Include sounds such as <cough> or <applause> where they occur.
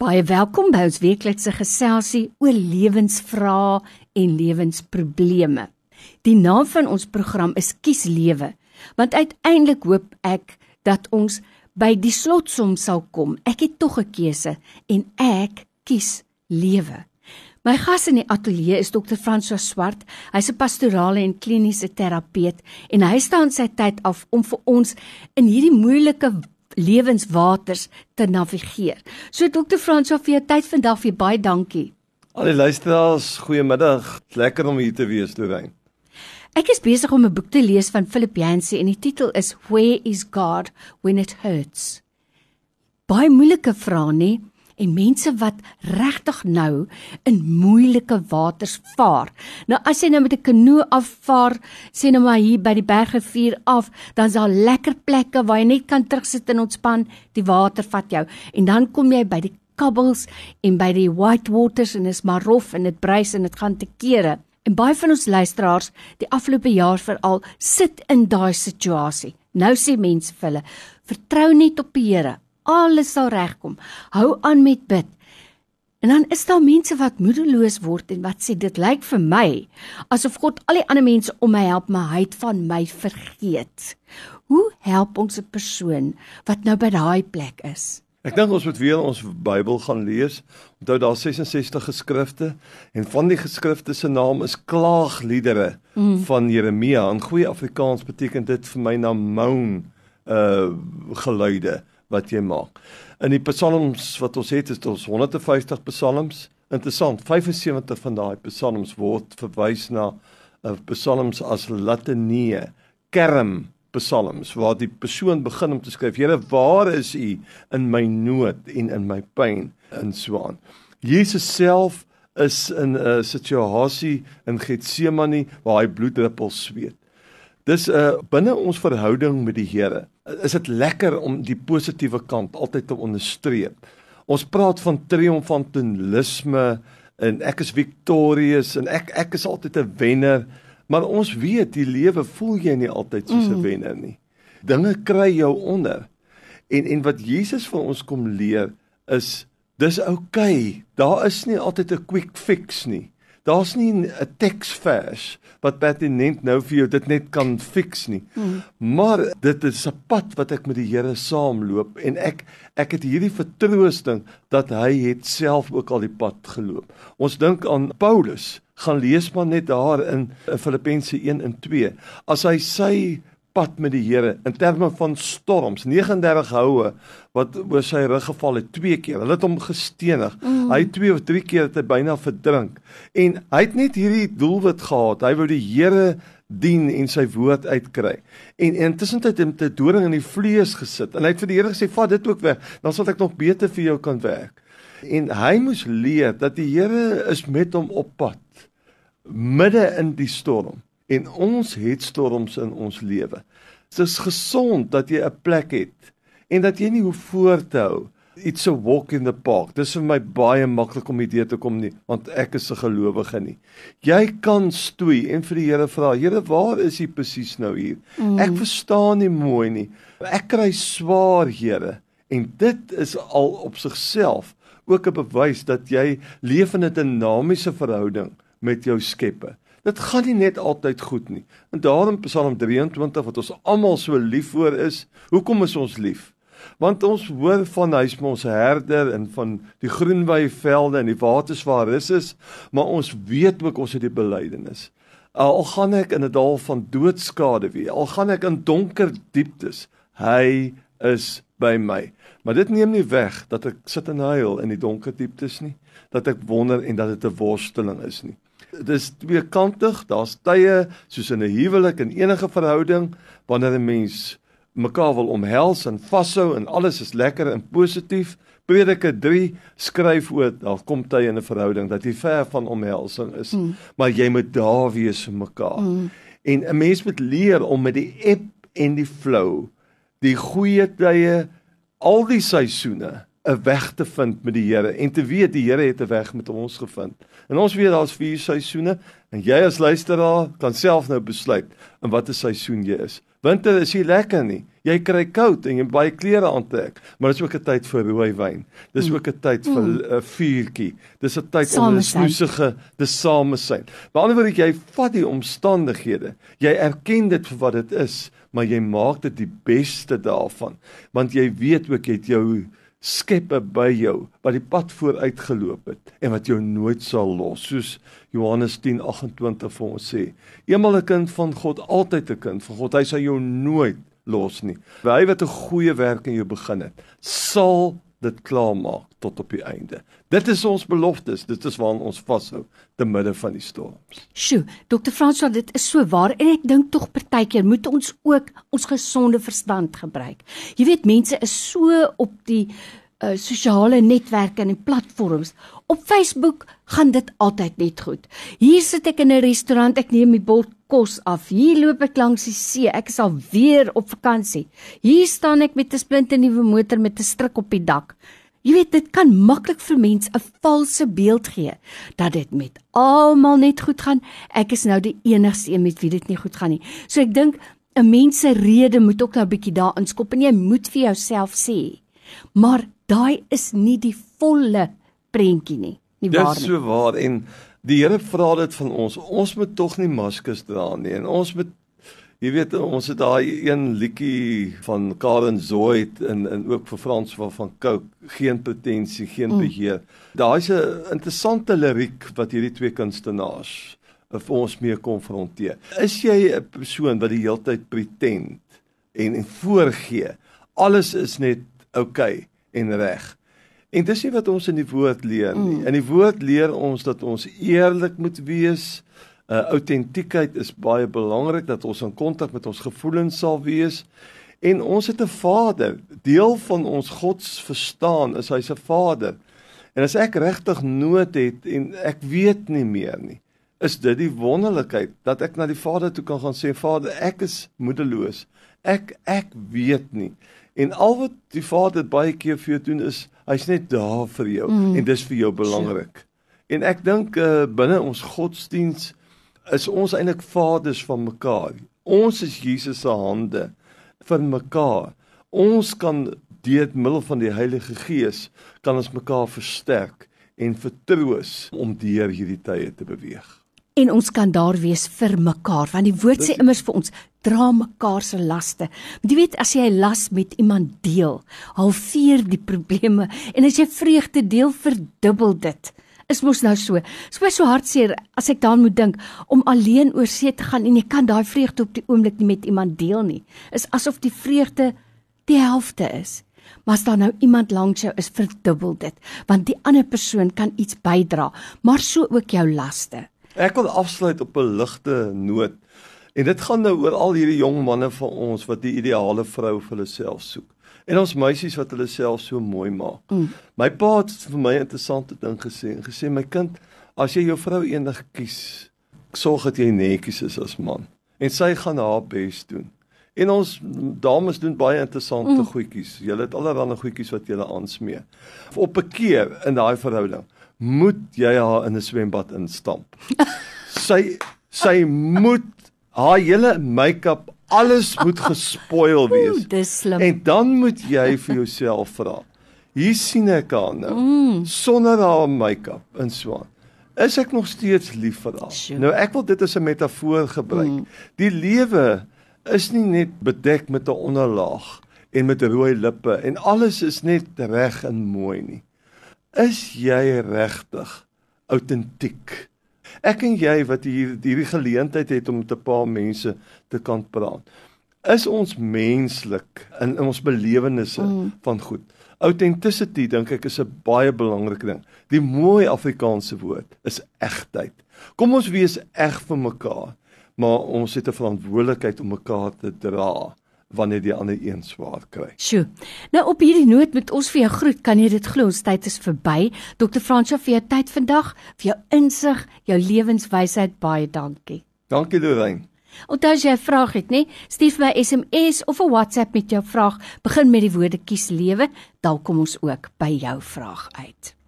Baie welkom by ons weeklikse geselsie oor lewensvrae en lewensprobleme. Die naam van ons program is Kies Lewe, want uiteindelik hoop ek dat ons by die slotsom sal kom. Ek het tog 'n keuse en ek kies lewe. My gas in die ateljee is Dr. François Swart. Hy's 'n pastorale en kliniese terapeut en hy staan sy tyd af om vir ons in hierdie moeilike lewenswaters te navigeer. So Dr. Frans, vir jou tyd vandag vir baie dankie. Al die luisteraars, goeiemiddag. Lekker om hier te wees, Lorraine. Ek is besig om 'n boek te lees van Philip Yancey en die titel is Where is God when it hurts? Baie moeilike vrae, nie? En mense wat regtig nou in moeilike waters vaar. Nou as jy nou met 'n kanoe afvaar, sê nou maar hier by die bergrivier af, dan is daar lekker plekke waar jy net kan terugsit en ontspan, die water vat jou en dan kom jy by die kabbels en by die white waters en is maar rof en dit bruis en dit gaan te kere. En baie van ons luisteraars, die afgelope jaar veral, sit in daai situasie. Nou sê mense vir hulle: "Vertrou net op die Here alles sal regkom. Hou aan met bid. En dan is daar mense wat moedeloos word en wat sê dit lyk vir my asof God al die ander mense om my help, maar hy het van my vergeet. Hoe help ons 'n persoon wat nou by daai plek is? Ek dink ons moet weer ons Bybel gaan lees. Onthou daar 66 geskrifte en van die geskrifte se naam is klaagliedere mm. van Jeremia. In goeie Afrikaans beteken dit vir my na moan uh geluide wat jy maak. In die psalms wat ons het, is ons 150 psalms. Interessant, 75 van daai psalms word verwys na uh, psalms as latanieë, kerm psalms waar die persoon begin om te skryf: Here, waar is U in my nood en in my pyn en so aan. Jesus self is in 'n situasie in Getsemane waar hy bloeddruppels sweet. Dis 'n uh, binne ons verhouding met die Here is dit lekker om die positiewe kant altyd te onderstreep. Ons praat van triomfantisme en ek is victorious en ek ek is altyd 'n wenner, maar ons weet die lewe voel jy nie altyd soos 'n mm. wenner nie. Dinge kry jou onder. En en wat Jesus vir ons kom leer is dis oukei. Okay. Daar is nie altyd 'n quick fix nie. Daar's nie 'n teksvers wat pertinent nou vir jou dit net kan fix nie. Hmm. Maar dit is 'n pad wat ek met die Here saamloop en ek ek het hierdie vertroosting dat hy het self ook al die pad geloop. Ons dink aan Paulus, gaan lees maar net daar in, Filippense 1 en 2. As hy sy pad met die Here in terme van storms. 39 houe wat oor sy rug geval het twee keer. Hulle het hom gestenig. Mm. hy twee of drie keer het hy byna verdrink. En hy het net hierdie doelwit gehad. Hy wou die Here dien en sy woord uitkry. En intussen het hy met 'n doring in die vlees gesit en hy het vir die Here gesê vat dit ook weg dan sal ek nog beter vir jou kan werk. En hy moes leer dat die Here is met hom op pad midde in die storm en ons het storms in ons lewe. Dit is gesond dat jy 'n plek het en dat jy nie hoef voor te hou iets so walk in the park. Dis vir my baie maklik om idee te kom nie, want ek is 'n gelowige nie. Jy kan stoei en vir die Here vra, Here, waar is U presies nou hier? Mm. Ek verstaan nie mooi nie. Ek kry swaar, Here. En dit is al op sigself ook 'n bewys dat jy leef in 'n dinamiese verhouding met jou Skepper. Dit gaan nie net altyd goed nie. En daarom Psalm 23 wat ons almal so lief voor is. Hoekom is ons lief? Want ons hoor van hy is ons herder en van die groenwy velde en die waters waar rus is, maar ons weet ook ons het die belydenis. Al gaan ek in 'n dal van doodskade wie, al gaan ek in donker dieptes, hy is by my. Maar dit neem nie weg dat ek sit en huil in die donker dieptes nie, dat ek wonder en dat dit 'n worsteling is nie dis tweekantig. Daar's tye soos in 'n huwelik en enige verhouding wanneer 'n mens mekaar wil omhels en vashou en alles is lekker en positief. Prediker 3 skryf oor daar kom tye in 'n verhouding dat jy ver van omhelsing is, mm. maar jy moet daar wees vir mekaar. Mm. En 'n mens moet leer om met die ebb en die flow, die goeie tye, al die seisoene 'n weg te vind met die Here en te weet die Here het 'n weg met ons gevind. En ons weet daar's vier seisoene en jy as luisteraar kan self nou besluit in watter seisoen jy is. Winter is nie lekker nie. Jy kry koud en jy baie klere aantrek, maar dis ook 'n tyd vir rooi wyn. Dis ook 'n tyd vir 'n mm. vuurtjie. Dis 'n tyd om 'n snoesige dis samesyn. By ander woorde jy vat die omstandighede. Jy erken dit vir wat dit is, maar jy maak dit die beste daarvan, want jy weet ook jy het jou skeppe by jou wat die pad vooruit geloop het en wat jou nooit sal los soos Johannes 10:28 vir ons sê. Eenmal 'n kind van God, altyd 'n kind van God. Hy sal jou nooit los nie. Hy wat 'n goeie werk in jou begin het, sal dit klaarmaak tot op die einde. Dit is ons beloftes, dit is waaraan ons vashou te midde van die storms. Sjoe, Dr. Franswa, dit is so waar en ek dink tog partykeer moet ons ook ons gesonde verstand gebruik. Jy weet mense is so op die uh, sosiale netwerke en platforms. Op Facebook gaan dit altyd net goed. Hier sit ek in 'n restaurant, ek neem die bord kos af. Hier loop ek langs die see. Ek is al weer op vakansie. Hier staan ek met 'n splinte nuwe motor met 'n stryk op die dak. Jy weet dit kan maklik vir mens 'n valse beeld gee dat dit met almal net goed gaan. Ek is nou die enigste een met wie dit nie goed gaan nie. So ek dink 'n mens se rede moet ook nou 'n bietjie daarin skop en jy moet vir jouself sê. Maar daai is nie die volle prentjie nie. Nie waar nie. Dis so waar en die Here vra dit van ons. Ons moet tog nie maskers dra nie en ons moet Jy weet ons het daai een liedjie van Karen Zoid en en ook vir Frans van van Coke, geen potensie, geen mm. beheer. Daar's 'n interessante liriek wat hierdie twee kunstenaars vir ons mee konfronteer. Is jy 'n persoon wat die heeltyd pretend en en voorgee alles is net oukei okay en reg? En dis nie wat ons in die woord leer nie. Mm. In die woord leer ons dat ons eerlik moet wees uh autentiekheid is baie belangrik dat ons in kontak met ons gevoelens sal wees en ons het 'n Vader. Deel van ons God se verstaan is hy se Vader. En as ek regtig nood het en ek weet nie meer nie, is dit die wonderlikheid dat ek na die Vader toe kan gaan sê Vader, ek is moedeloos. Ek ek weet nie. En al wat die Vader baie keer vir jou doen is hy's net daar vir jou mm. en dis vir jou belangrik. Sure. En ek dink uh, binne ons godsdiens is ons eintlik vaders van mekaar. Ons is Jesus se hande vir mekaar. Ons kan deur middel van die Heilige Gees kan ons mekaar versterk en vertroos om deur hierdie tye te beweeg. En ons kan daar wees vir mekaar want die woord sê immers vir ons dra mekaar se laste. Jy weet as jy 'n las met iemand deel, halveer die <laughs> probleme en as jy vreugde deel, verdubbel dit is mos nou so. Dit is so hartseer as ek daaraan moet dink om alleen oor see te gaan en jy kan daai vreugde op die oomblik nie met iemand deel nie. Is asof die vreugde die helfte is. Maar as daar nou iemand langs jou is, verdubbel dit, want die ander persoon kan iets bydra, maar so ook jou laste. Ek wil afsluit op 'n ligte noot. En dit gaan nou oor al hierdie jong manne van ons wat die ideale vrou vir hulle self soek en ons meisies wat hulle self so mooi maak. Mm. My pa het vir my 'n interessante ding gesê en gesê my kind, as jy jou vrou eendag kies, sorg dat jy netjies is as man en sy gaan haar bes doen. En ons dames doen baie interessante mm. goedjies. Julle het allerlei goedjies wat julle aansmee. Op 'n keer in daai verhouding moet jy haar in 'n swembad instamp. sy sy moet haar hele make-up alles moet gespoil wees. Dis slim. En dan moet jy vir jouself vra. Hier sien ek haar nou mm. sonder haar make-up en so aan. Is ek nog steeds lief vir haar? Sure. Nou ek wil dit as 'n metafoor gebruik. Mm. Die lewe is nie net bedek met 'n onderlaag en met rooi lippe en alles is net reg en mooi nie. Is jy regtig autentiek? Ek en jy wat hier hierdie geleentheid het om met 'n paar mense te kan praat. Is ons menslik in, in ons belewennisse mm. van goed? Authenticity dink ek is 'n baie belangrike ding. Die mooi Afrikaanse woord is egtheid. Kom ons wees eg vir mekaar, maar ons het 'n verantwoordelikheid om mekaar te dra wanneer die ander een swaar kry. Sjoe. Nou op hierdie noot met ons vir jou groet, kan jy dit glo, ons tyd is verby. Dr. Fransjo vir jou tyd vandag, vir jou insig, jou lewenswysheid, baie dankie. Dankie Lorraine. Onthou as jy 'n vraag het, nê, stuur my SMS of 'n WhatsApp met jou vraag. Begin met die woorde kies lewe, dan kom ons ook by jou vraag uit.